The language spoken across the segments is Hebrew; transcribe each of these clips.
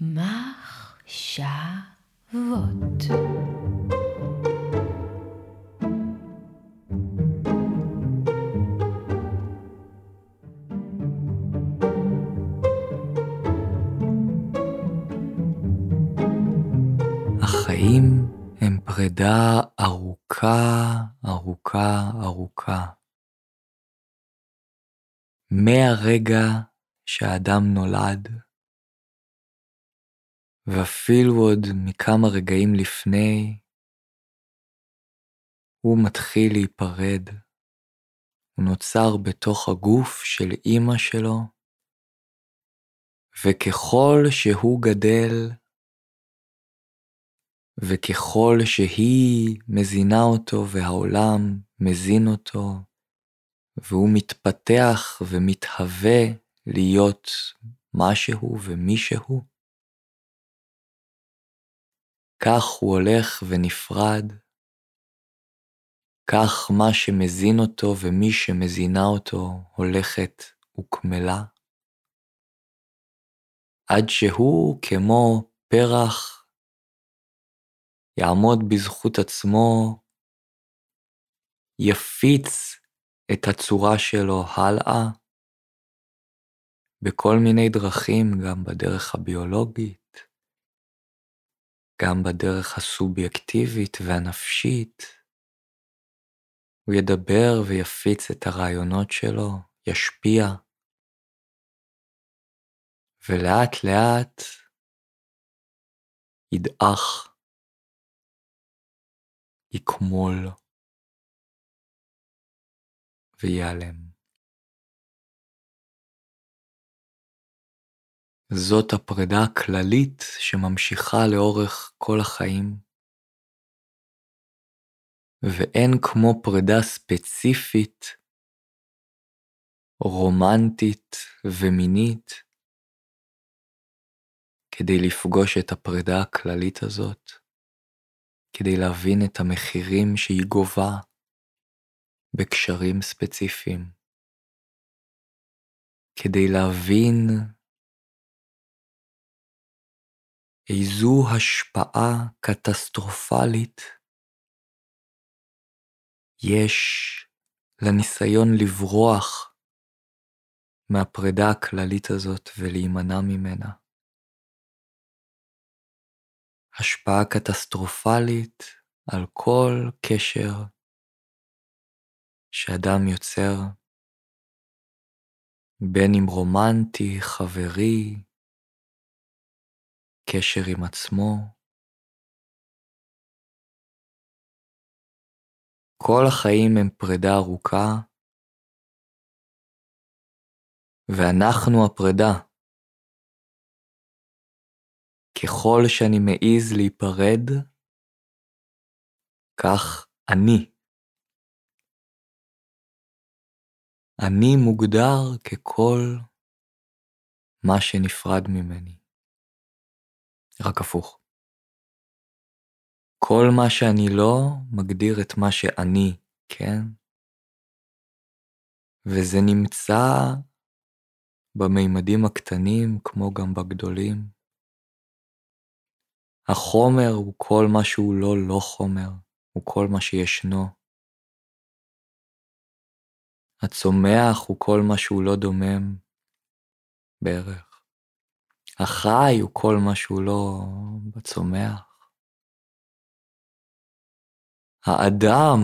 מחשבות. החיים הם פרידה ארוכה, ארוכה, ארוכה. מהרגע שהאדם נולד, ואפילו עוד מכמה רגעים לפני, הוא מתחיל להיפרד. הוא נוצר בתוך הגוף של אימא שלו, וככל שהוא גדל, וככל שהיא מזינה אותו והעולם מזין אותו, והוא מתפתח ומתהווה להיות משהו ומישהו, כך הוא הולך ונפרד, כך מה שמזין אותו ומי שמזינה אותו הולכת וקמלה, עד שהוא כמו פרח יעמוד בזכות עצמו, יפיץ את הצורה שלו הלאה, בכל מיני דרכים, גם בדרך הביולוגית, גם בדרך הסובייקטיבית והנפשית. הוא ידבר ויפיץ את הרעיונות שלו, ישפיע, ולאט לאט ידעך, יקמול וייעלם. זאת הפרידה הכללית שממשיכה לאורך כל החיים, ואין כמו פרידה ספציפית, רומנטית ומינית, כדי לפגוש את הפרידה הכללית הזאת, כדי להבין את המחירים שהיא גובה בקשרים ספציפיים, כדי להבין איזו השפעה קטסטרופלית יש לניסיון לברוח מהפרידה הכללית הזאת ולהימנע ממנה. השפעה קטסטרופלית על כל קשר שאדם יוצר, בין אם רומנטי, חברי, קשר עם עצמו. כל החיים הם פרידה ארוכה, ואנחנו הפרידה. ככל שאני מעז להיפרד, כך אני. אני מוגדר ככל מה שנפרד ממני. רק הפוך. כל מה שאני לא מגדיר את מה שאני כן, וזה נמצא במימדים הקטנים כמו גם בגדולים. החומר הוא כל מה שהוא לא לא חומר, הוא כל מה שישנו. הצומח הוא כל מה שהוא לא דומם בערך. החי הוא כל מה שהוא לא בצומח. האדם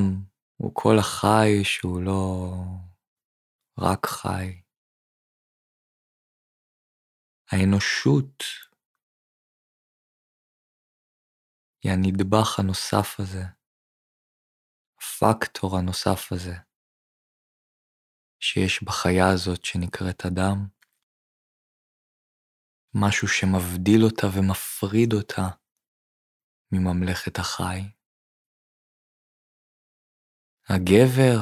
הוא כל החי שהוא לא רק חי. האנושות היא הנדבך הנוסף הזה, הפקטור הנוסף הזה, שיש בחיה הזאת שנקראת אדם. משהו שמבדיל אותה ומפריד אותה מממלכת החי. הגבר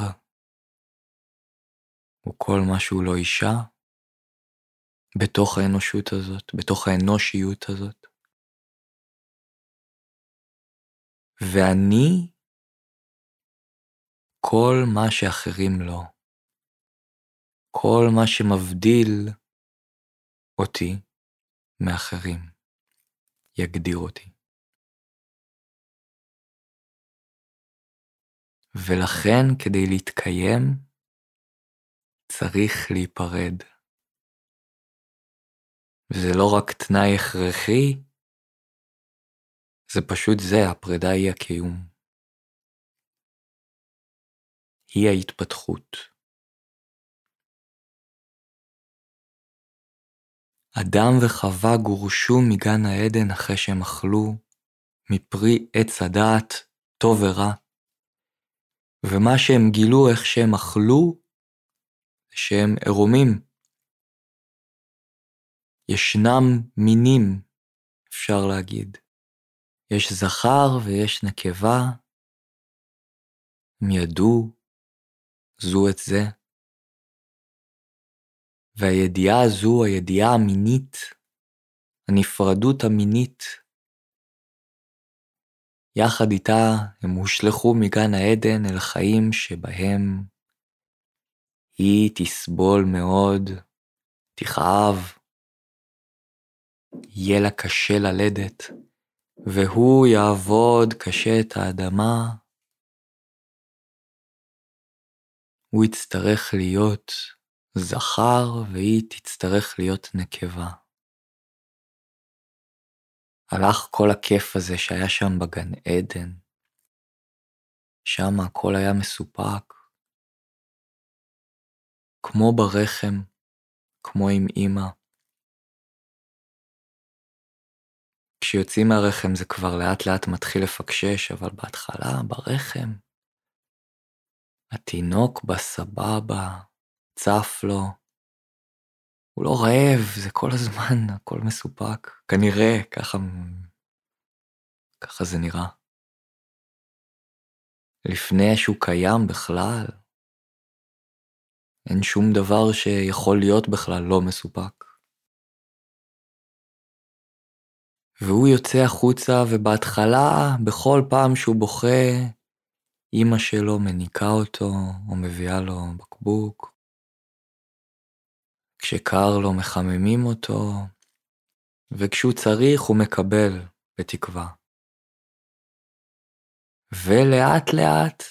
הוא כל מה שהוא לא אישה בתוך האנושות הזאת, בתוך האנושיות הזאת. ואני כל מה שאחרים לא. כל מה שמבדיל אותי מאחרים. יגדיר אותי. ולכן כדי להתקיים צריך להיפרד. וזה לא רק תנאי הכרחי, זה פשוט זה, הפרידה היא הקיום. היא ההתפתחות. אדם וחווה גורשו מגן העדן אחרי שהם אכלו מפרי עץ הדעת, טוב ורע. ומה שהם גילו איך שהם אכלו, זה שהם עירומים. ישנם מינים, אפשר להגיד. יש זכר ויש נקבה, הם ידעו זו את זה. והידיעה הזו, הידיעה המינית, הנפרדות המינית, יחד איתה הם הושלכו מגן העדן אל חיים שבהם היא תסבול מאוד, תכאב, יהיה לה קשה ללדת, והוא יעבוד קשה את האדמה, הוא יצטרך להיות זכר והיא תצטרך להיות נקבה. הלך כל הכיף הזה שהיה שם בגן עדן. שם הכל היה מסופק. כמו ברחם, כמו עם אמא. כשיוצאים מהרחם זה כבר לאט לאט מתחיל לפקשש, אבל בהתחלה, ברחם, התינוק בסבבה, צף לו. הוא לא רעב, זה כל הזמן, הכל מסופק. כנראה, ככה, ככה זה נראה. לפני שהוא קיים בכלל, אין שום דבר שיכול להיות בכלל לא מסופק. והוא יוצא החוצה, ובהתחלה, בכל פעם שהוא בוכה, אמא שלו מניקה אותו, או מביאה לו בקבוק. כשקר לו מחממים אותו, וכשהוא צריך הוא מקבל, בתקווה. ולאט לאט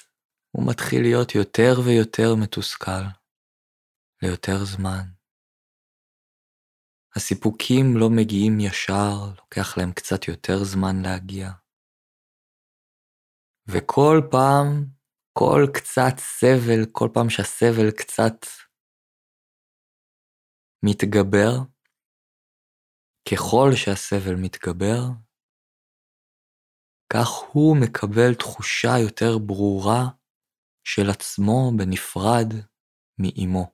הוא מתחיל להיות יותר ויותר מתוסכל, ליותר זמן. הסיפוקים לא מגיעים ישר, לוקח להם קצת יותר זמן להגיע. וכל פעם, כל קצת סבל, כל פעם שהסבל קצת מתגבר, ככל שהסבל מתגבר, כך הוא מקבל תחושה יותר ברורה של עצמו בנפרד מאימו.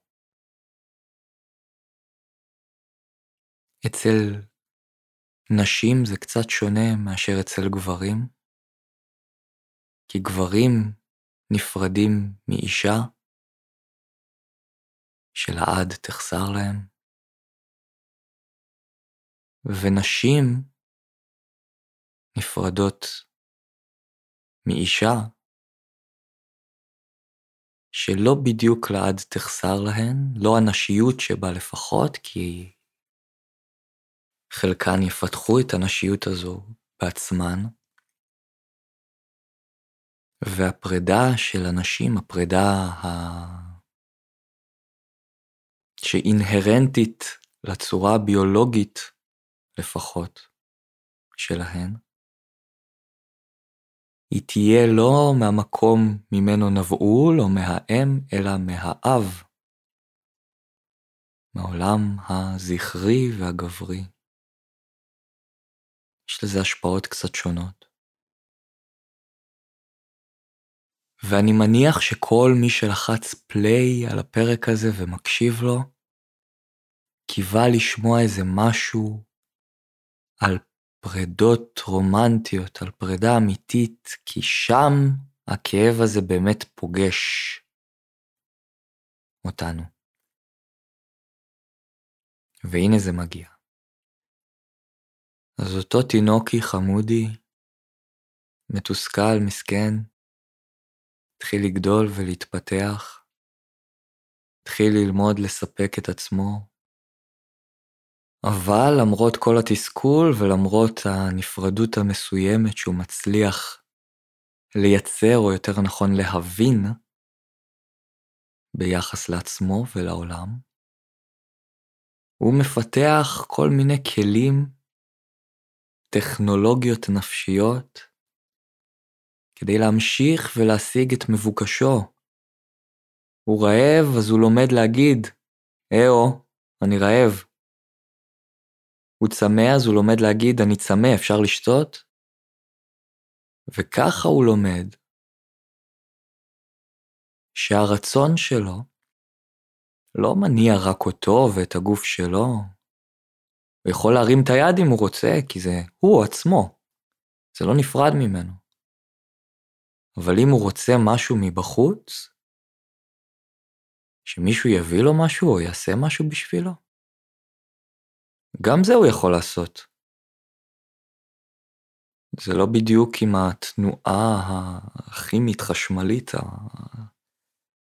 אצל נשים זה קצת שונה מאשר אצל גברים, כי גברים נפרדים מאישה שלעד תחסר להם, ונשים נפרדות מאישה שלא בדיוק לעד תחסר להן, לא הנשיות שבה לפחות, כי חלקן יפתחו את הנשיות הזו בעצמן, והפרידה של הנשים, הפרידה ה... שאינהרנטית לצורה הביולוגית לפחות שלהן, היא תהיה לא מהמקום ממנו נבעו, לא מהאם, אלא מהאב, מהעולם הזכרי והגברי. יש לזה השפעות קצת שונות. ואני מניח שכל מי שלחץ פליי על הפרק הזה ומקשיב לו, קיווה לשמוע איזה משהו על פרדות רומנטיות, על פרידה אמיתית, כי שם הכאב הזה באמת פוגש אותנו. והנה זה מגיע. אז אותו תינוקי חמודי, מתוסכל, מסכן, התחיל לגדול ולהתפתח, התחיל ללמוד לספק את עצמו, אבל למרות כל התסכול ולמרות הנפרדות המסוימת שהוא מצליח לייצר, או יותר נכון להבין, ביחס לעצמו ולעולם, הוא מפתח כל מיני כלים, טכנולוגיות נפשיות, כדי להמשיך ולהשיג את מבוקשו. הוא רעב, אז הוא לומד להגיד, אהו, אני רעב. הוא צמא, אז הוא לומד להגיד, אני צמא, אפשר לשתות? וככה הוא לומד שהרצון שלו לא מניע רק אותו ואת הגוף שלו. הוא יכול להרים את היד אם הוא רוצה, כי זה הוא עצמו. זה לא נפרד ממנו. אבל אם הוא רוצה משהו מבחוץ, שמישהו יביא לו משהו או יעשה משהו בשבילו, גם זה הוא יכול לעשות. זה לא בדיוק עם התנועה הכימית חשמלית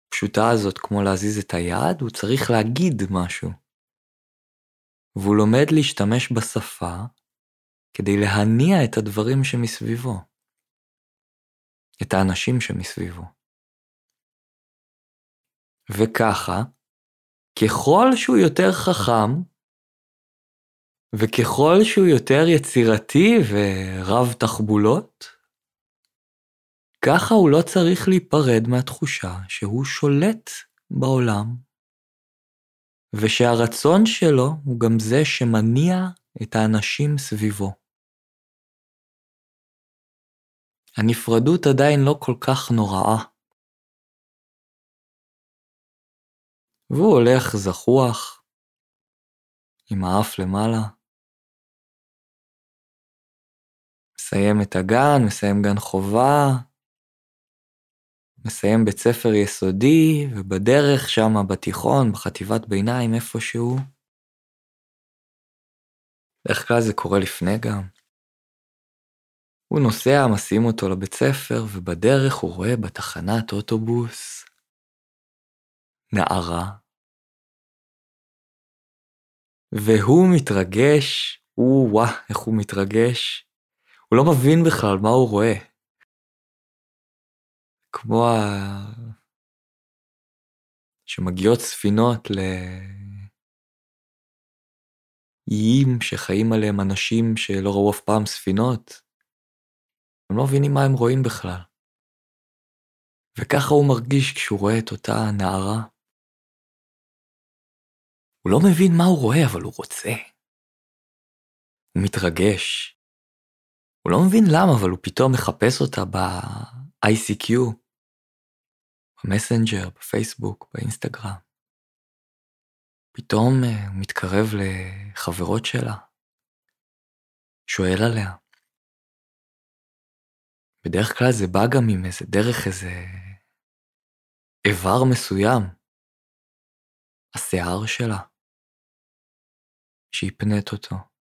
הפשוטה הזאת כמו להזיז את היד, הוא צריך להגיד משהו. והוא לומד להשתמש בשפה כדי להניע את הדברים שמסביבו, את האנשים שמסביבו. וככה, ככל שהוא יותר חכם, וככל שהוא יותר יצירתי ורב תחבולות, ככה הוא לא צריך להיפרד מהתחושה שהוא שולט בעולם, ושהרצון שלו הוא גם זה שמניע את האנשים סביבו. הנפרדות עדיין לא כל כך נוראה. והוא הולך זחוח, עם האף למעלה, מסיים את הגן, מסיים גן חובה, מסיים בית ספר יסודי, ובדרך שם בתיכון, בחטיבת ביניים, איפשהו. בדרך כלל זה קורה לפני גם. הוא נוסע, מסיעים אותו לבית ספר, ובדרך הוא רואה בתחנת אוטובוס נערה. והוא מתרגש, הוא, וואה, איך הוא מתרגש. הוא לא מבין בכלל מה הוא רואה. כמו ה... שמגיעות ספינות לאיים שחיים עליהם אנשים שלא ראו אף פעם ספינות. הם לא מבינים מה הם רואים בכלל. וככה הוא מרגיש כשהוא רואה את אותה נערה. הוא לא מבין מה הוא רואה, אבל הוא רוצה. הוא מתרגש. הוא לא מבין למה, אבל הוא פתאום מחפש אותה ב-ICQ, במסנג'ר, בפייסבוק, באינסטגרם. פתאום אה, הוא מתקרב לחברות שלה, שואל עליה. בדרך כלל זה בא גם עם איזה דרך איזה איבר מסוים, השיער שלה, שהיא פנית אותו.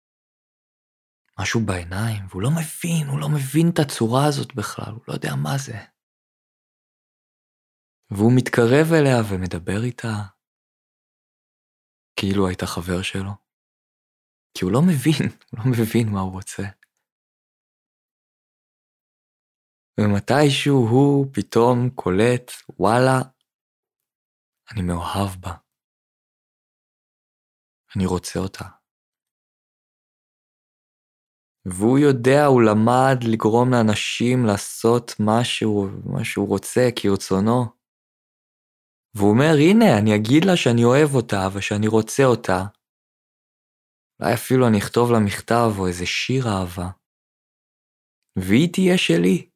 משהו בעיניים, והוא לא מבין, הוא לא מבין את הצורה הזאת בכלל, הוא לא יודע מה זה. והוא מתקרב אליה ומדבר איתה, כאילו הייתה חבר שלו. כי הוא לא מבין, הוא לא מבין מה הוא רוצה. ומתישהו הוא פתאום קולט, וואלה, אני מאוהב בה. אני רוצה אותה. והוא יודע, הוא למד לגרום לאנשים לעשות משהו, מה שהוא רוצה כרצונו. והוא אומר, הנה, אני אגיד לה שאני אוהב אותה ושאני רוצה אותה. אולי אפילו אני אכתוב לה מכתב או איזה שיר אהבה. והיא תהיה שלי.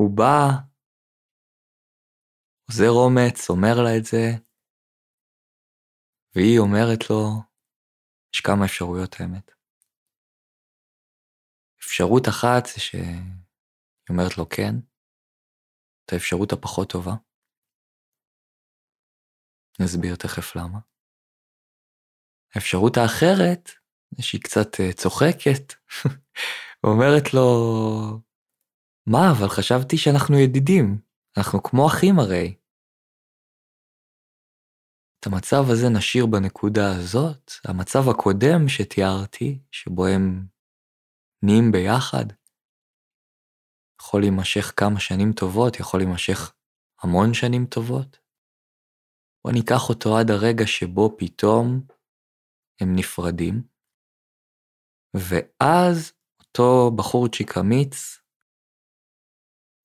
הוא בא, עוזר אומץ, אומר לה את זה, והיא אומרת לו, יש כמה אפשרויות האמת. אפשרות אחת זה שהיא אומרת לו כן, את האפשרות הפחות טובה. נסביר תכף למה. האפשרות האחרת שהיא קצת אה, צוחקת, ואומרת לו, מה, אבל חשבתי שאנחנו ידידים, אנחנו כמו אחים הרי. את המצב הזה נשאיר בנקודה הזאת. המצב הקודם שתיארתי, שבו הם נהיים ביחד, יכול להימשך כמה שנים טובות, יכול להימשך המון שנים טובות. בוא ניקח אותו עד הרגע שבו פתאום הם נפרדים, ואז אותו בחורצ'יק אמיץ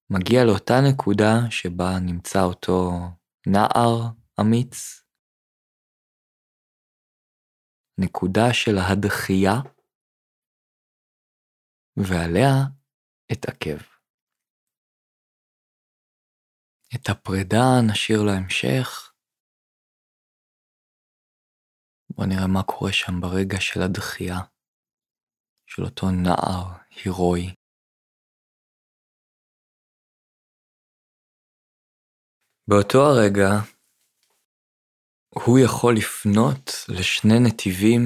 מגיע לאותה נקודה שבה נמצא אותו נער אמיץ, נקודה של הדחייה, ועליה אתעכב. את הפרידה נשאיר להמשך. בואו נראה מה קורה שם ברגע של הדחייה של אותו נער הירואי. באותו הרגע הוא יכול לפנות לשני נתיבים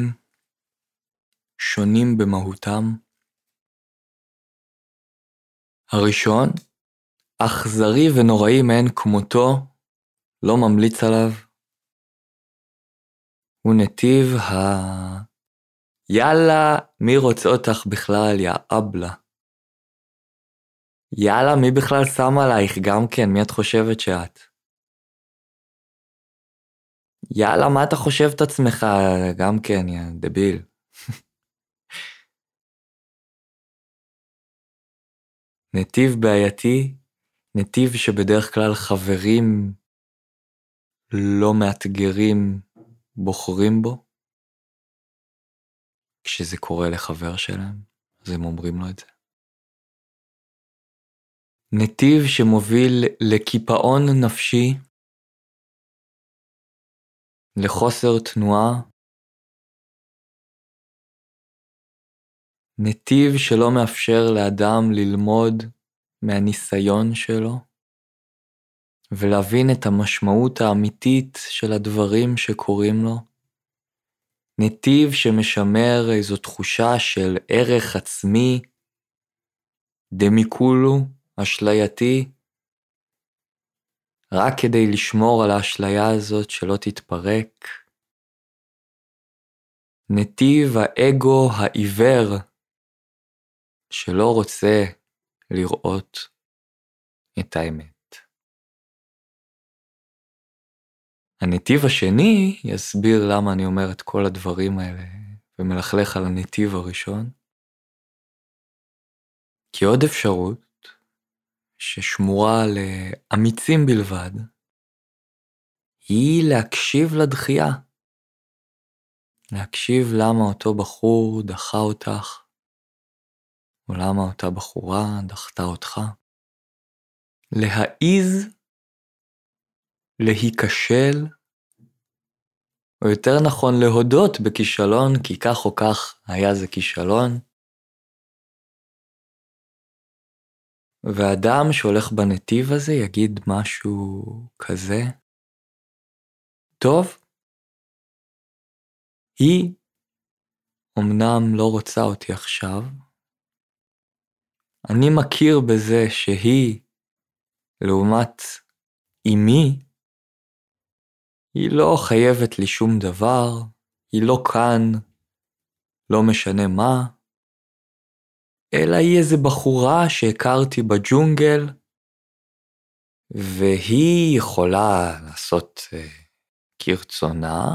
שונים במהותם. הראשון, אכזרי ונוראי מאין כמותו, לא ממליץ עליו, הוא נתיב ה... יאללה, מי רוצה אותך בכלל, יא אבלה? יאללה, מי בכלל שם עלייך גם כן, מי את חושבת שאת? יאללה, מה אתה חושב את עצמך? גם כן, יא דביל. נתיב בעייתי, נתיב שבדרך כלל חברים לא מאתגרים בוחרים בו. כשזה קורה לחבר שלהם, אז הם אומרים לו את זה. נתיב שמוביל לקיפאון נפשי לחוסר תנועה, נתיב שלא מאפשר לאדם ללמוד מהניסיון שלו ולהבין את המשמעות האמיתית של הדברים שקורים לו. נתיב שמשמר איזו תחושה של ערך עצמי, דמיקולו, אשלייתי, רק כדי לשמור על האשליה הזאת שלא תתפרק. נתיב האגו העיוור שלא רוצה לראות את האמת. הנתיב השני יסביר למה אני אומר את כל הדברים האלה ומלכלך על הנתיב הראשון. כי עוד אפשרות ששמורה לאמיצים בלבד, היא להקשיב לדחייה. להקשיב למה אותו בחור דחה אותך, או למה אותה בחורה דחתה אותך. להעיז להיכשל, או יותר נכון להודות בכישלון, כי כך או כך היה זה כישלון, ואדם שהולך בנתיב הזה יגיד משהו כזה, טוב, היא אמנם לא רוצה אותי עכשיו, אני מכיר בזה שהיא, לעומת אמי, היא לא חייבת לי שום דבר, היא לא כאן, לא משנה מה, אלא היא איזה בחורה שהכרתי בג'ונגל, והיא יכולה לעשות uh, כרצונה,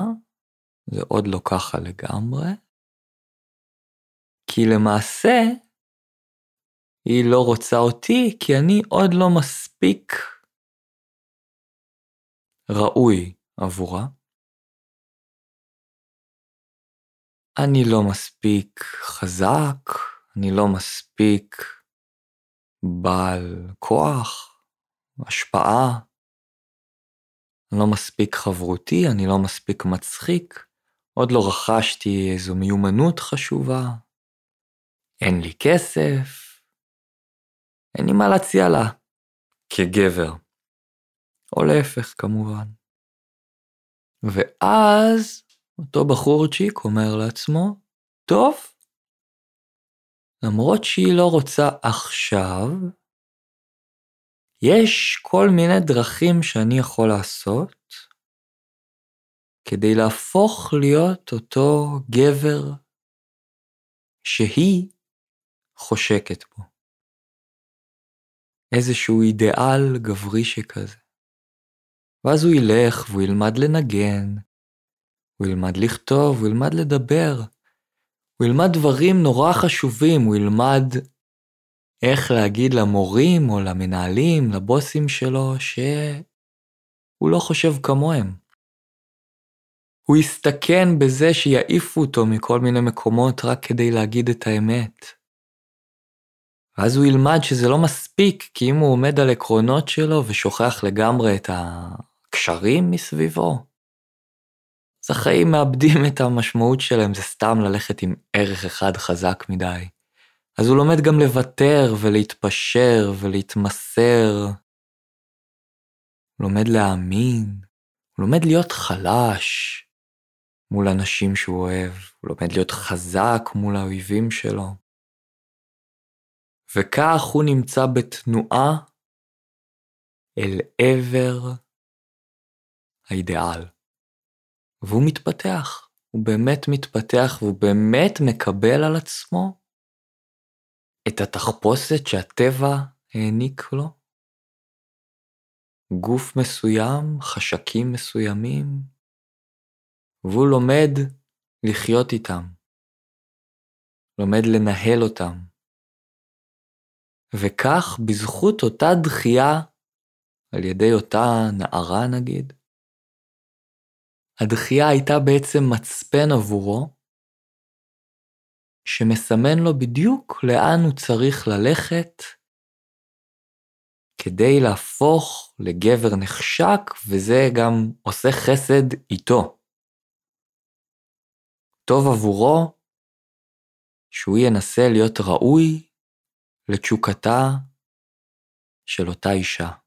זה עוד לא ככה לגמרי, כי למעשה היא לא רוצה אותי כי אני עוד לא מספיק ראוי עבורה. אני לא מספיק חזק, אני לא מספיק בעל כוח, השפעה, אני לא מספיק חברותי, אני לא מספיק מצחיק, עוד לא רכשתי איזו מיומנות חשובה, אין לי כסף, אין לי מה להציע לה, כגבר. או להפך כמובן. ואז אותו בחורצ'יק אומר לעצמו, טוב, למרות שהיא לא רוצה עכשיו, יש כל מיני דרכים שאני יכול לעשות כדי להפוך להיות אותו גבר שהיא חושקת בו. איזשהו אידיאל גברי שכזה. ואז הוא ילך והוא ילמד לנגן, הוא ילמד לכתוב, הוא ילמד לדבר, הוא ילמד דברים נורא חשובים, הוא ילמד איך להגיד למורים או למנהלים, לבוסים שלו, שהוא לא חושב כמוהם. הוא יסתכן בזה שיעיפו אותו מכל מיני מקומות רק כדי להגיד את האמת. ואז הוא ילמד שזה לא מספיק, כי אם הוא עומד על עקרונות שלו ושוכח לגמרי את הקשרים מסביבו, אז החיים מאבדים את המשמעות שלהם, זה סתם ללכת עם ערך אחד חזק מדי. אז הוא לומד גם לוותר ולהתפשר ולהתמסר. הוא לומד להאמין, הוא לומד להיות חלש מול אנשים שהוא אוהב, הוא לומד להיות חזק מול האויבים שלו. וכך הוא נמצא בתנועה אל עבר האידיאל. והוא מתפתח, הוא באמת מתפתח והוא באמת מקבל על עצמו את התחפושת שהטבע העניק לו? גוף מסוים, חשקים מסוימים, והוא לומד לחיות איתם, לומד לנהל אותם. וכך, בזכות אותה דחייה, על ידי אותה נערה נגיד, הדחייה הייתה בעצם מצפן עבורו, שמסמן לו בדיוק לאן הוא צריך ללכת כדי להפוך לגבר נחשק, וזה גם עושה חסד איתו. טוב עבורו שהוא ינסה להיות ראוי לתשוקתה של אותה אישה.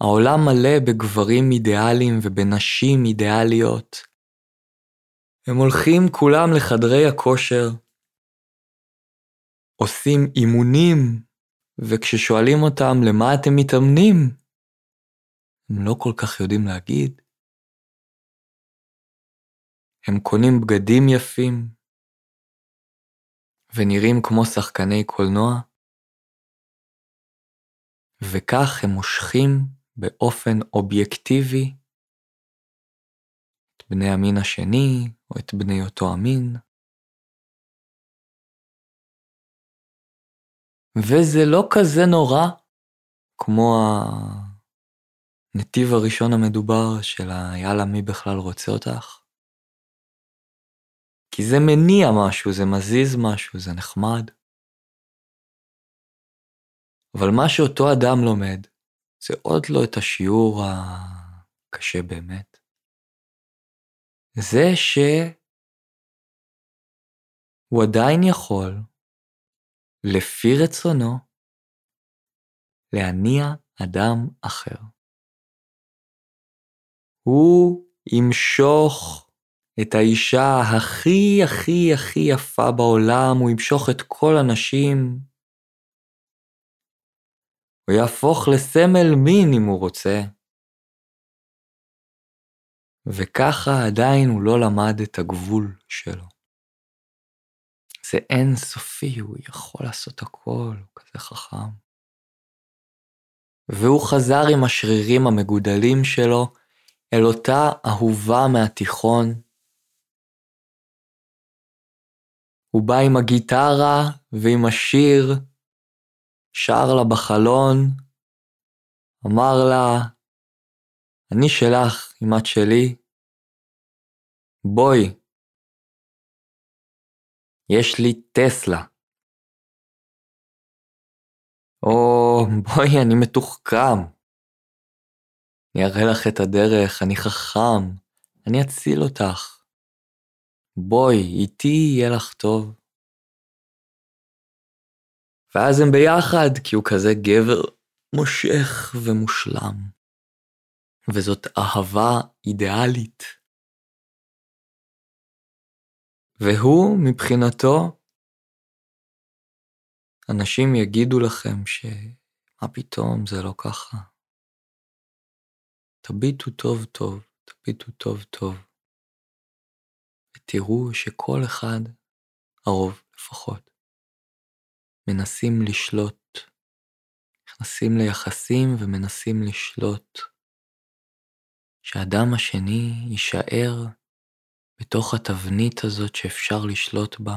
העולם מלא בגברים אידיאליים ובנשים אידיאליות, הם הולכים כולם לחדרי הכושר, עושים אימונים, וכששואלים אותם למה אתם מתאמנים, הם לא כל כך יודעים להגיד. הם קונים בגדים יפים, ונראים כמו שחקני קולנוע, וכך הם מושכים באופן אובייקטיבי את בני המין השני, או את בני אותו המין. וזה לא כזה נורא כמו הנתיב הראשון המדובר של היאללה מי בכלל רוצה אותך. כי זה מניע משהו, זה מזיז משהו, זה נחמד. אבל מה שאותו אדם לומד, זה עוד לא את השיעור הקשה באמת. זה שהוא עדיין יכול, לפי רצונו, להניע אדם אחר. הוא ימשוך את האישה הכי הכי הכי יפה בעולם, הוא ימשוך את כל הנשים. הוא יהפוך לסמל מין אם הוא רוצה. וככה עדיין הוא לא למד את הגבול שלו. זה אין סופי, הוא יכול לעשות הכל, הוא כזה חכם. והוא חזר עם השרירים המגודלים שלו אל אותה אהובה מהתיכון. הוא בא עם הגיטרה ועם השיר, שר לה בחלון, אמר לה, אני שלך אם את שלי. בואי. יש לי טסלה. או בואי, אני מתוחכם. אני אראה לך את הדרך, אני חכם, אני אציל אותך. בואי, איתי יהיה לך טוב. ואז הם ביחד, כי הוא כזה גבר מושך ומושלם. וזאת אהבה אידיאלית. והוא, מבחינתו, אנשים יגידו לכם שמה פתאום, זה לא ככה. תביטו טוב טוב, תביטו טוב טוב, ותראו שכל אחד, הרוב לפחות, מנסים לשלוט, נכנסים ליחסים ומנסים לשלוט, שהאדם השני יישאר בתוך התבנית הזאת שאפשר לשלוט בה,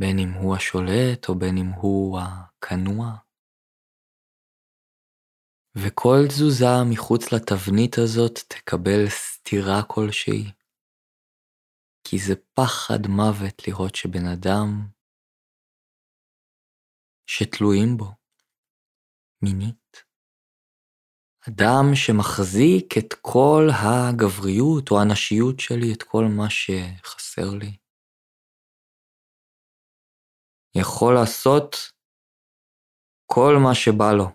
בין אם הוא השולט או בין אם הוא הכנוע. וכל תזוזה מחוץ לתבנית הזאת תקבל סתירה כלשהי, כי זה פחד מוות לראות שבן אדם שתלויים בו מינית, אדם שמחזיק את כל הגבריות או הנשיות שלי, את כל מה שחסר לי, יכול לעשות כל מה שבא לו.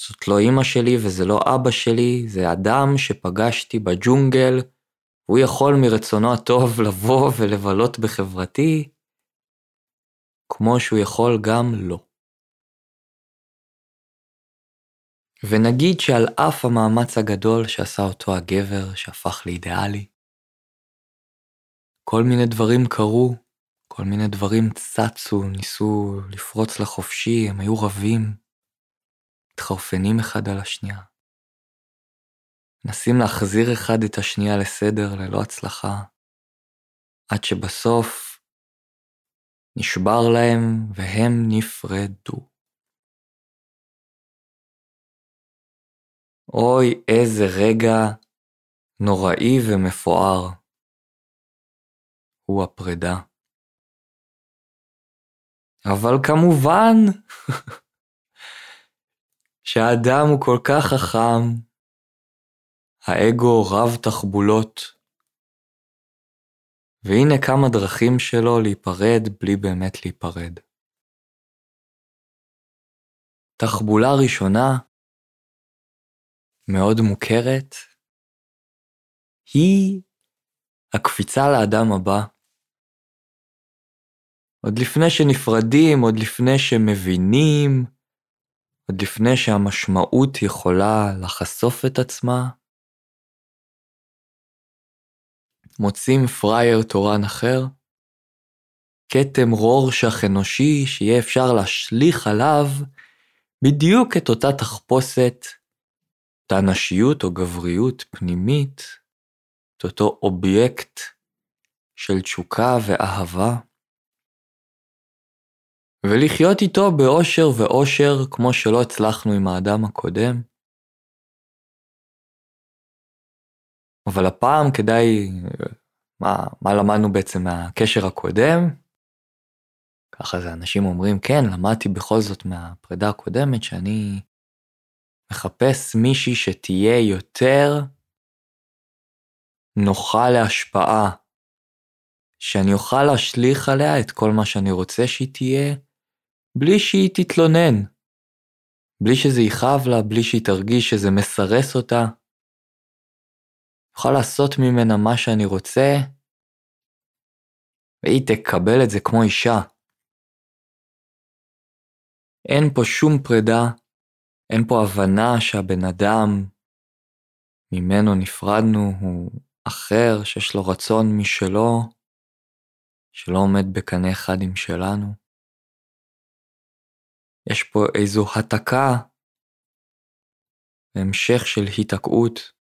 זאת לא אימא שלי וזה לא אבא שלי, זה אדם שפגשתי בג'ונגל, הוא יכול מרצונו הטוב לבוא ולבלות בחברתי, כמו שהוא יכול גם לא. ונגיד שעל אף המאמץ הגדול שעשה אותו הגבר שהפך לאידיאלי, כל מיני דברים קרו, כל מיני דברים צצו, ניסו לפרוץ לחופשי, הם היו רבים, מתחרפנים אחד על השנייה. מנסים להחזיר אחד את השנייה לסדר ללא הצלחה, עד שבסוף נשבר להם והם נפרדו. אוי, איזה רגע נוראי ומפואר הוא הפרידה. אבל כמובן שהאדם הוא כל כך חכם, האגו רב תחבולות, והנה כמה דרכים שלו להיפרד בלי באמת להיפרד. תחבולה ראשונה מאוד מוכרת, היא הקפיצה לאדם הבא. עוד לפני שנפרדים, עוד לפני שמבינים, עוד לפני שהמשמעות יכולה לחשוף את עצמה, מוצאים פרייר תורן אחר, כתם רורשך אנושי שיהיה אפשר להשליך עליו בדיוק את אותה תחפושת אותה נשיות או גבריות פנימית, את אותו אובייקט של תשוקה ואהבה, ולחיות איתו באושר ואושר כמו שלא הצלחנו עם האדם הקודם. אבל הפעם כדאי, מה, מה למדנו בעצם מהקשר הקודם? ככה זה אנשים אומרים, כן, למדתי בכל זאת מהפרידה הקודמת שאני מחפש מישהי שתהיה יותר נוחה להשפעה, שאני אוכל להשליך עליה את כל מה שאני רוצה שהיא תהיה, בלי שהיא תתלונן, בלי שזה יכאב לה, בלי שהיא תרגיש שזה מסרס אותה. אוכל לעשות ממנה מה שאני רוצה, והיא תקבל את זה כמו אישה. אין פה שום פרידה אין פה הבנה שהבן אדם ממנו נפרדנו הוא אחר, שיש לו רצון משלו, שלא עומד בקנה אחד עם שלנו. יש פה איזו התקה, המשך של היתקעות.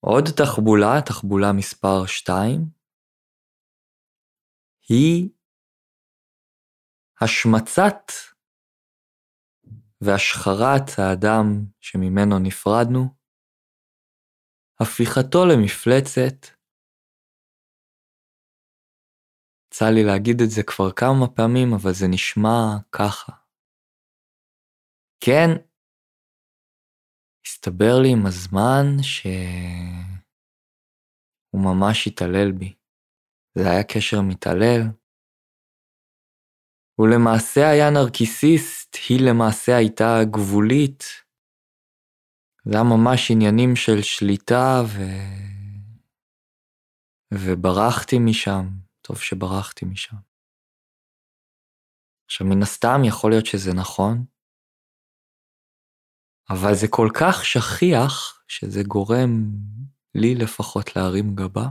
עוד תחבולה, תחבולה מספר 2, היא השמצת והשחרת האדם שממנו נפרדנו, הפיכתו למפלצת, יצא לי להגיד את זה כבר כמה פעמים, אבל זה נשמע ככה. כן, הסתבר לי עם הזמן שהוא ממש התעלל בי. זה היה קשר מתעלל, הוא למעשה היה נרקיסיסט, היא למעשה הייתה גבולית. זה היה ממש עניינים של שליטה ו... וברחתי משם, טוב שברחתי משם. עכשיו, מן הסתם יכול להיות שזה נכון, אבל זה כל כך שכיח, שזה גורם לי לפחות להרים גבה,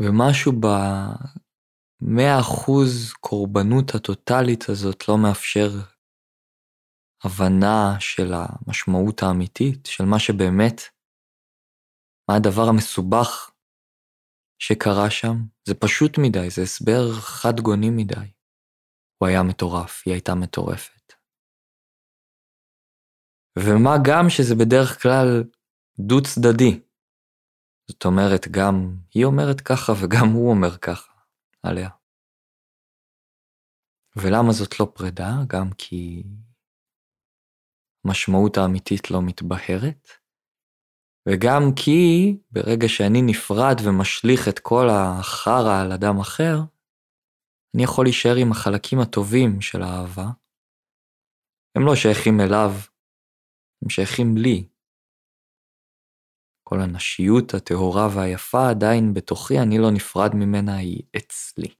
ומשהו במאה אחוז קורבנות הטוטלית הזאת לא מאפשר הבנה של המשמעות האמיתית, של מה שבאמת, מה הדבר המסובך שקרה שם. זה פשוט מדי, זה הסבר חד גוני מדי. הוא היה מטורף, היא הייתה מטורפת. ומה גם שזה בדרך כלל דו צדדי. זאת אומרת, גם היא אומרת ככה וגם הוא אומר ככה עליה. ולמה זאת לא פרידה? גם כי המשמעות האמיתית לא מתבהרת, וגם כי ברגע שאני נפרד ומשליך את כל החרא על אדם אחר, אני יכול להישאר עם החלקים הטובים של האהבה. הם לא שייכים אליו, הם שייכים לי. כל הנשיות הטהורה והיפה עדיין בתוכי, אני לא נפרד ממנה, היא אצלי.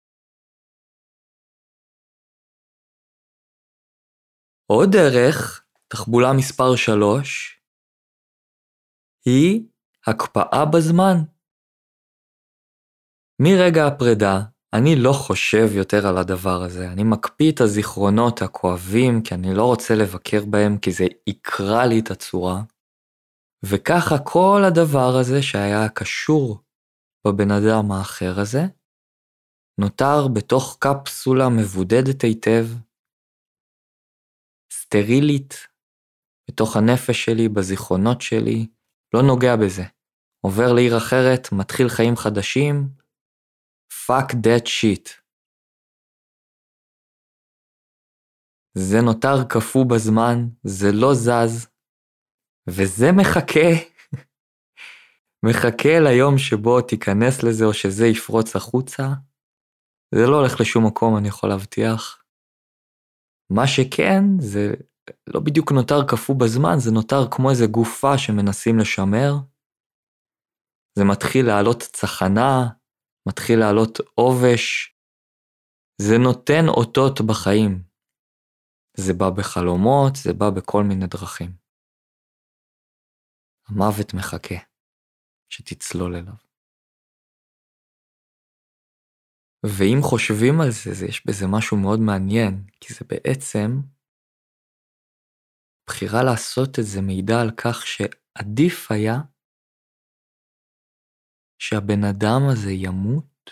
עוד דרך, תחבולה מספר 3, היא הקפאה בזמן. מרגע הפרידה, אני לא חושב יותר על הדבר הזה, אני מקפיא את הזיכרונות הכואבים, כי אני לא רוצה לבקר בהם, כי זה יקרע לי את הצורה. וככה כל הדבר הזה שהיה קשור בבן אדם האחר הזה, נותר בתוך קפסולה מבודדת היטב, סטרילית, בתוך הנפש שלי, בזיכרונות שלי, לא נוגע בזה. עובר לעיר אחרת, מתחיל חיים חדשים, fuck that shit. זה נותר קפוא בזמן, זה לא זז, וזה מחכה, מחכה ליום שבו תיכנס לזה או שזה יפרוץ החוצה. זה לא הולך לשום מקום, אני יכול להבטיח. מה שכן, זה לא בדיוק נותר קפוא בזמן, זה נותר כמו איזה גופה שמנסים לשמר. זה מתחיל לעלות צחנה, מתחיל לעלות עובש. זה נותן אותות בחיים. זה בא בחלומות, זה בא בכל מיני דרכים. המוות מחכה שתצלול אליו. ואם חושבים על זה, זה יש בזה משהו מאוד מעניין, כי זה בעצם בחירה לעשות את זה מעידה על כך שעדיף היה שהבן אדם הזה ימות,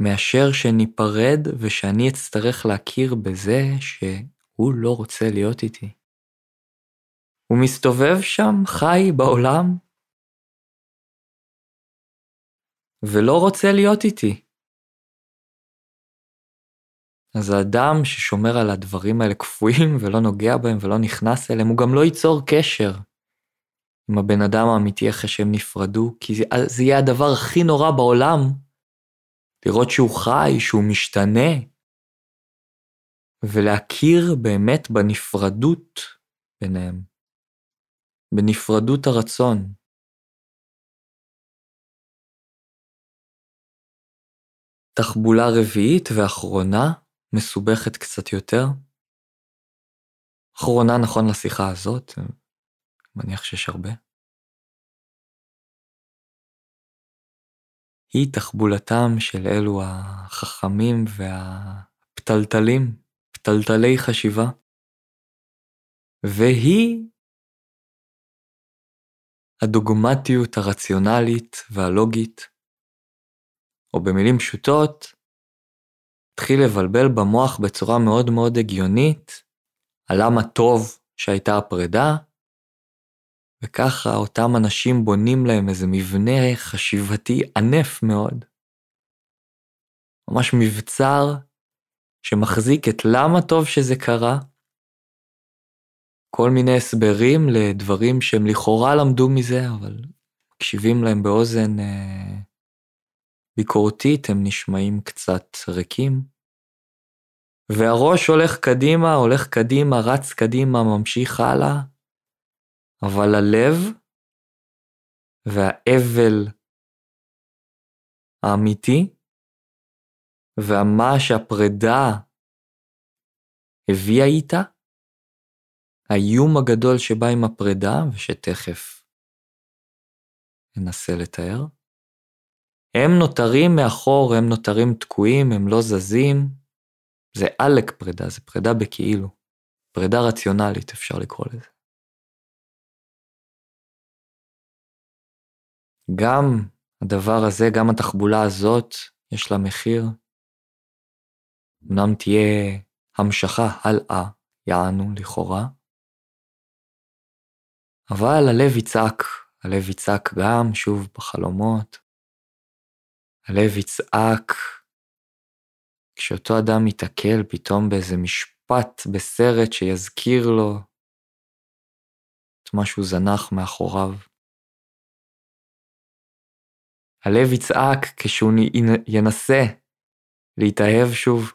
מאשר שניפרד ושאני אצטרך להכיר בזה שהוא לא רוצה להיות איתי. הוא מסתובב שם, חי בעולם, ולא רוצה להיות איתי. אז האדם ששומר על הדברים האלה קפואים ולא נוגע בהם ולא נכנס אליהם, הוא גם לא ייצור קשר עם הבן אדם האמיתי אחרי שהם נפרדו, כי זה, זה יהיה הדבר הכי נורא בעולם, לראות שהוא חי, שהוא משתנה, ולהכיר באמת בנפרדות ביניהם, בנפרדות הרצון. תחבולה רביעית ואחרונה, מסובכת קצת יותר. אחרונה נכון לשיחה הזאת, מניח שיש הרבה. היא תחבולתם של אלו החכמים והפתלתלים, פתלתלי חשיבה, והיא הדוגמטיות הרציונלית והלוגית, או במילים פשוטות, התחיל לבלבל במוח בצורה מאוד מאוד הגיונית, על למה טוב שהייתה הפרידה, וככה אותם אנשים בונים להם איזה מבנה חשיבתי ענף מאוד. ממש מבצר שמחזיק את למה טוב שזה קרה, כל מיני הסברים לדברים שהם לכאורה למדו מזה, אבל מקשיבים להם באוזן אה, ביקורתית, הם נשמעים קצת ריקים. והראש הולך קדימה, הולך קדימה, רץ קדימה, ממשיך הלאה, אבל הלב והאבל האמיתי ומה שהפרידה הביאה איתה, האיום הגדול שבא עם הפרידה, ושתכף ננסה לתאר, הם נותרים מאחור, הם נותרים תקועים, הם לא זזים. זה עלק פרידה, זה פרידה בכאילו. פרידה רציונלית, אפשר לקרוא לזה. גם הדבר הזה, גם התחבולה הזאת, יש לה מחיר. אמנם תהיה המשכה הלאה, יענו לכאורה, אבל הלב יצעק, הלב יצעק גם, שוב, בחלומות. הלב יצעק כשאותו אדם ייתקל פתאום באיזה משפט בסרט שיזכיר לו את מה שהוא זנח מאחוריו. הלב יצעק כשהוא ינסה להתאהב שוב,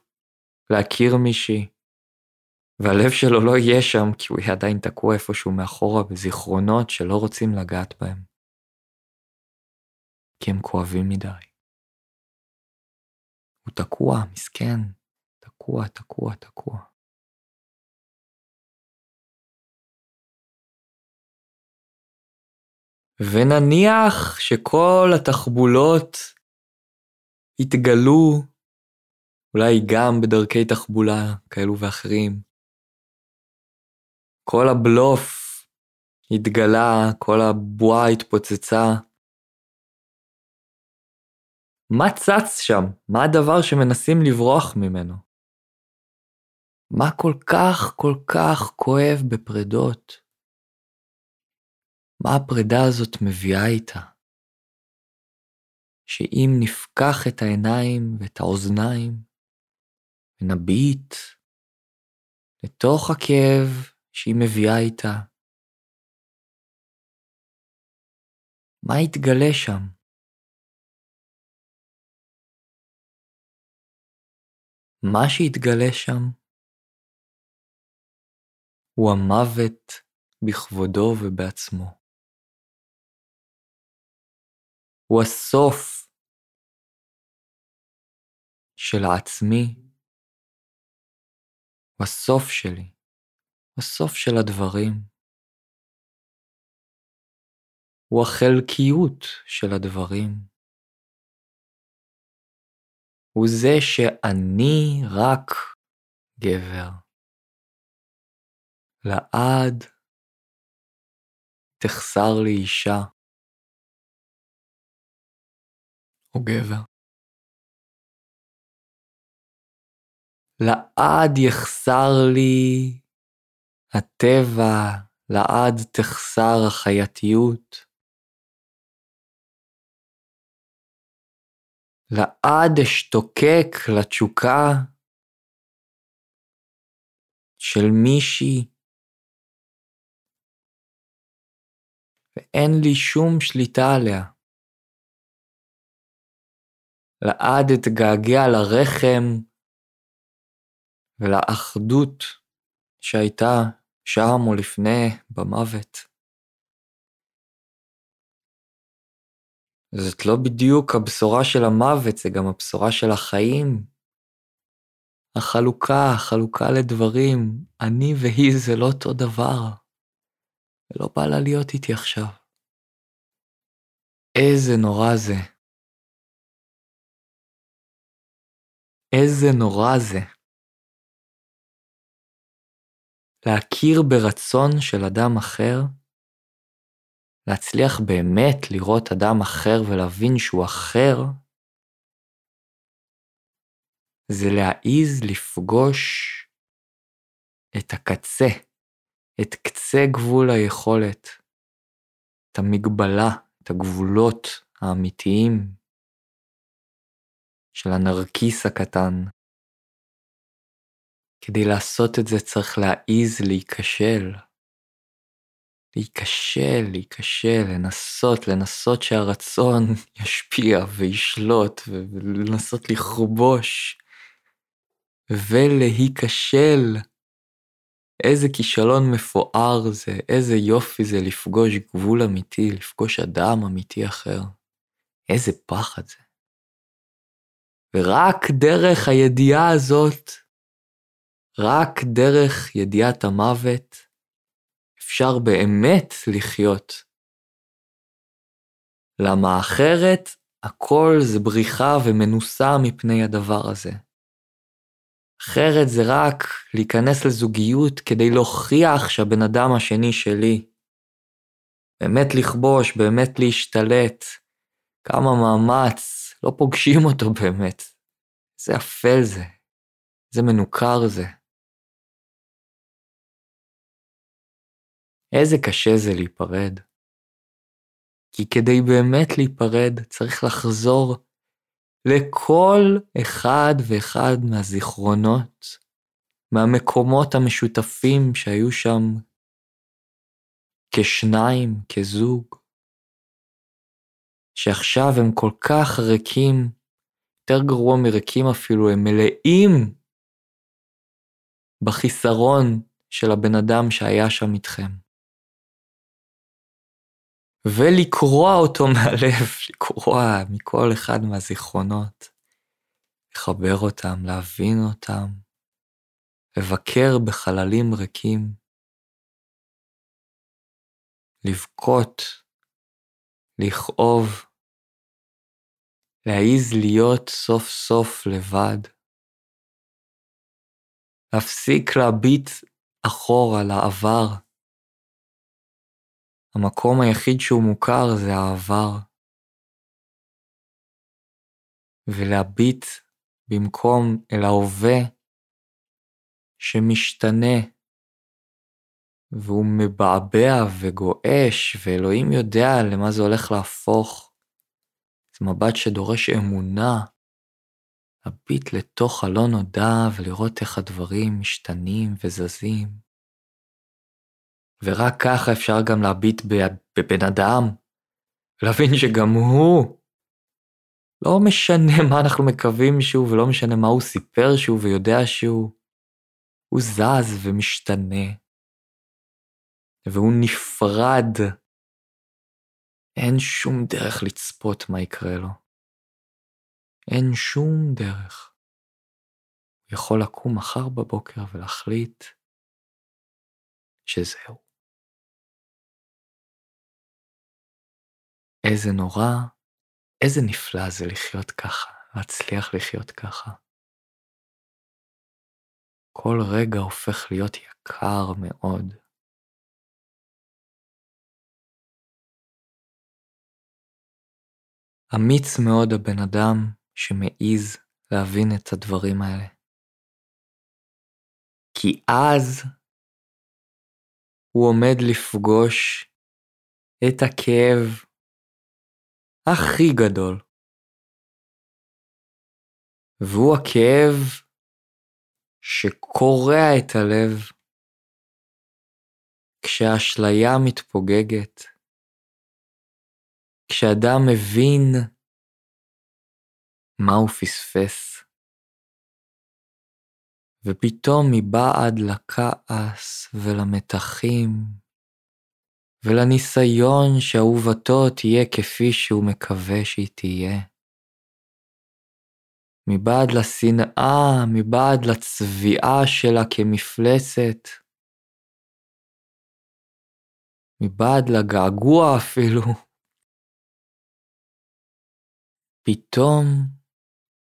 להכיר מישהי, והלב שלו לא יהיה שם כי הוא יהיה עדיין תקוע איפשהו מאחורה בזיכרונות שלא רוצים לגעת בהם. כי הם כואבים מדי. הוא תקוע, מסכן, תקוע, תקוע, תקוע. ונניח שכל התחבולות יתגלו, אולי גם בדרכי תחבולה כאלו ואחרים, כל הבלוף התגלה, כל הבועה התפוצצה. מה צץ שם? מה הדבר שמנסים לברוח ממנו? מה כל כך כל כך כואב בפרדות? מה הפרידה הזאת מביאה איתה? שאם נפקח את העיניים ואת האוזניים ונביט לתוך הכאב שהיא מביאה איתה. מה יתגלה שם? מה שיתגלה שם הוא המוות בכבודו ובעצמו. הוא הסוף של העצמי, הוא הסוף שלי. הסוף של הדברים הוא החלקיות של הדברים. הוא זה שאני רק גבר. לעד תחסר לי אישה או גבר. לעד יחסר לי הטבע לעד תחסר החייתיות. לעד אשתוקק לתשוקה של מישהי, ואין לי שום שליטה עליה. לעד אתגעגע לרחם ולאחדות שהייתה שם או לפני במוות. זאת לא בדיוק הבשורה של המוות, זה גם הבשורה של החיים. החלוקה, החלוקה לדברים, אני והיא זה לא אותו דבר. ולא בא לה להיות איתי עכשיו. איזה נורא זה. איזה נורא זה. להכיר ברצון של אדם אחר, להצליח באמת לראות אדם אחר ולהבין שהוא אחר, זה להעיז לפגוש את הקצה, את קצה גבול היכולת, את המגבלה, את הגבולות האמיתיים של הנרקיס הקטן, כדי לעשות את זה צריך להעיז להיכשל. להיכשל, להיכשל, לנסות, לנסות שהרצון ישפיע וישלוט, ולנסות לכבוש, ולהיכשל. איזה כישלון מפואר זה, איזה יופי זה לפגוש גבול אמיתי, לפגוש אדם אמיתי אחר. איזה פחד זה. ורק דרך הידיעה הזאת, רק דרך ידיעת המוות, אפשר באמת לחיות. למה אחרת הכל זה בריחה ומנוסה מפני הדבר הזה. אחרת זה רק להיכנס לזוגיות כדי להוכיח שהבן אדם השני שלי. באמת לכבוש, באמת להשתלט. כמה מאמץ, לא פוגשים אותו באמת. איזה אפל זה, איזה מנוכר זה. איזה קשה זה להיפרד. כי כדי באמת להיפרד צריך לחזור לכל אחד ואחד מהזיכרונות, מהמקומות המשותפים שהיו שם כשניים, כזוג, שעכשיו הם כל כך ריקים, יותר גרוע מריקים אפילו, הם מלאים בחיסרון של הבן אדם שהיה שם איתכם. ולקרוע אותו מהלב, לקרוע מכל אחד מהזיכרונות, לחבר אותם, להבין אותם, לבקר בחללים ריקים, לבכות, לכאוב, להעיז להיות סוף סוף לבד, להפסיק להביט אחורה לעבר, המקום היחיד שהוא מוכר זה העבר. ולהביט במקום אל ההווה שמשתנה, והוא מבעבע וגועש, ואלוהים יודע למה זה הולך להפוך. זה מבט שדורש אמונה, להביט לתוך הלא נודע ולראות איך הדברים משתנים וזזים. ורק ככה אפשר גם להביט בבן אדם, להבין שגם הוא, לא משנה מה אנחנו מקווים שהוא, ולא משנה מה הוא סיפר שהוא ויודע שהוא, הוא זז ומשתנה, והוא נפרד. אין שום דרך לצפות מה יקרה לו. אין שום דרך. הוא יכול לקום מחר בבוקר ולהחליט שזהו. איזה נורא, איזה נפלא זה לחיות ככה, להצליח לחיות ככה. כל רגע הופך להיות יקר מאוד. אמיץ מאוד הבן אדם שמעז להבין את הדברים האלה. כי אז הוא עומד לפגוש את הכאב הכי גדול. והוא הכאב שקורע את הלב כשהאשליה מתפוגגת, כשאדם מבין מה הוא פספס, ופתאום מבעד לכעס ולמתחים ולניסיון שאהובתו תהיה כפי שהוא מקווה שהיא תהיה. מבעד לשנאה, מבעד לצביעה שלה כמפלצת, מבעד לגעגוע אפילו, פתאום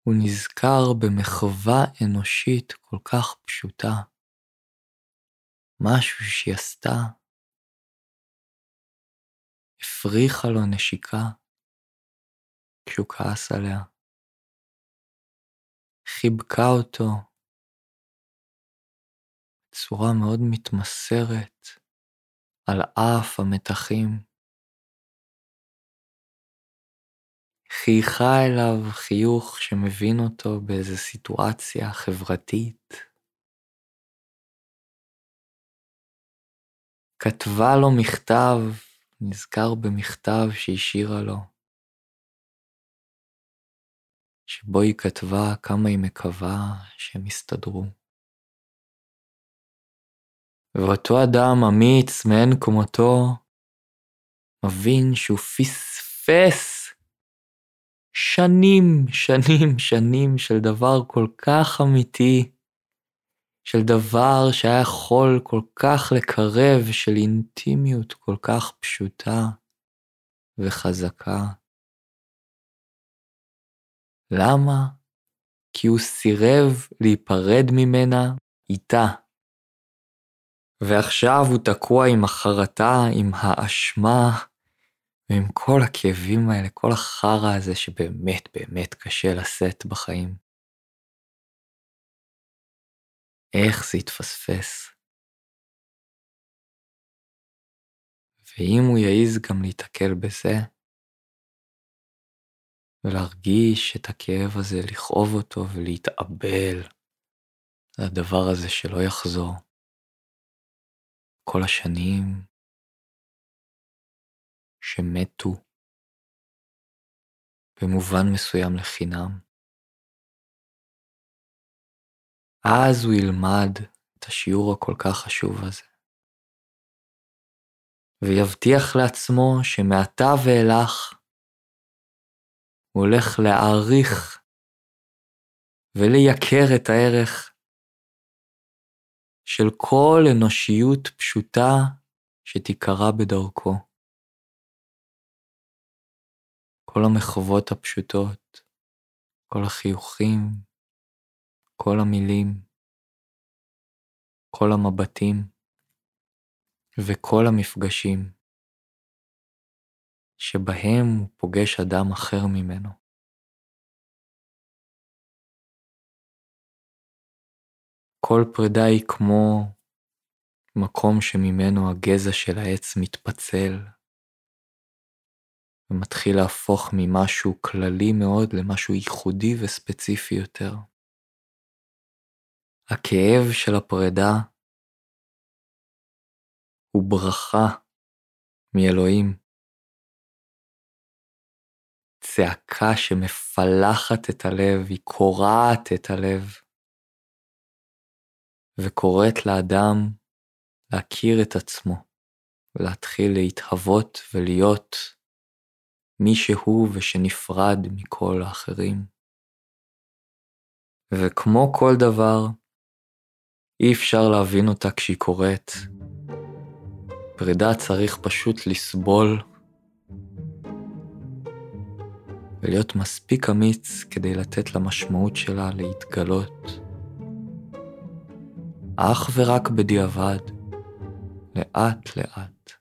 הוא נזכר במחווה אנושית כל כך פשוטה, משהו שהיא עשתה הפריחה לו נשיקה כשהוא כעס עליה. חיבקה אותו בצורה מאוד מתמסרת על אף המתחים. חייכה אליו חיוך שמבין אותו באיזו סיטואציה חברתית. כתבה לו מכתב נזכר במכתב שהשאירה לו, שבו היא כתבה כמה היא מקווה שהם יסתדרו. ואותו אדם אמיץ מאין כמותו, מבין שהוא פספס שנים, שנים, שנים של דבר כל כך אמיתי, של דבר שהיה יכול כל כך לקרב, של אינטימיות כל כך פשוטה וחזקה. למה? כי הוא סירב להיפרד ממנה איתה. ועכשיו הוא תקוע עם החרטה, עם האשמה, ועם כל הכאבים האלה, כל החרא הזה שבאמת באמת קשה לשאת בחיים. איך זה התפספס. ואם הוא יעז גם להיתקל בזה, ולהרגיש את הכאב הזה, לכאוב אותו ולהתאבל לדבר הזה שלא יחזור. כל השנים שמתו במובן מסוים לחינם. אז הוא ילמד את השיעור הכל כך חשוב הזה. ויבטיח לעצמו שמעתה ואילך הוא הולך להעריך ולייקר את הערך של כל אנושיות פשוטה שתיקרא בדרכו. כל המחוות הפשוטות, כל החיוכים, כל המילים, כל המבטים וכל המפגשים שבהם הוא פוגש אדם אחר ממנו. כל פרידה היא כמו מקום שממנו הגזע של העץ מתפצל ומתחיל להפוך ממשהו כללי מאוד למשהו ייחודי וספציפי יותר. הכאב של הפרידה הוא ברכה מאלוהים. צעקה שמפלחת את הלב, היא קורעת את הלב. וקוראת לאדם להכיר את עצמו ולהתחיל להתהוות ולהיות מי שהוא ושנפרד מכל האחרים. וכמו כל דבר, אי אפשר להבין אותה כשהיא קורית. פרידה צריך פשוט לסבול ולהיות מספיק אמיץ כדי לתת למשמעות שלה להתגלות. אך ורק בדיעבד, לאט לאט.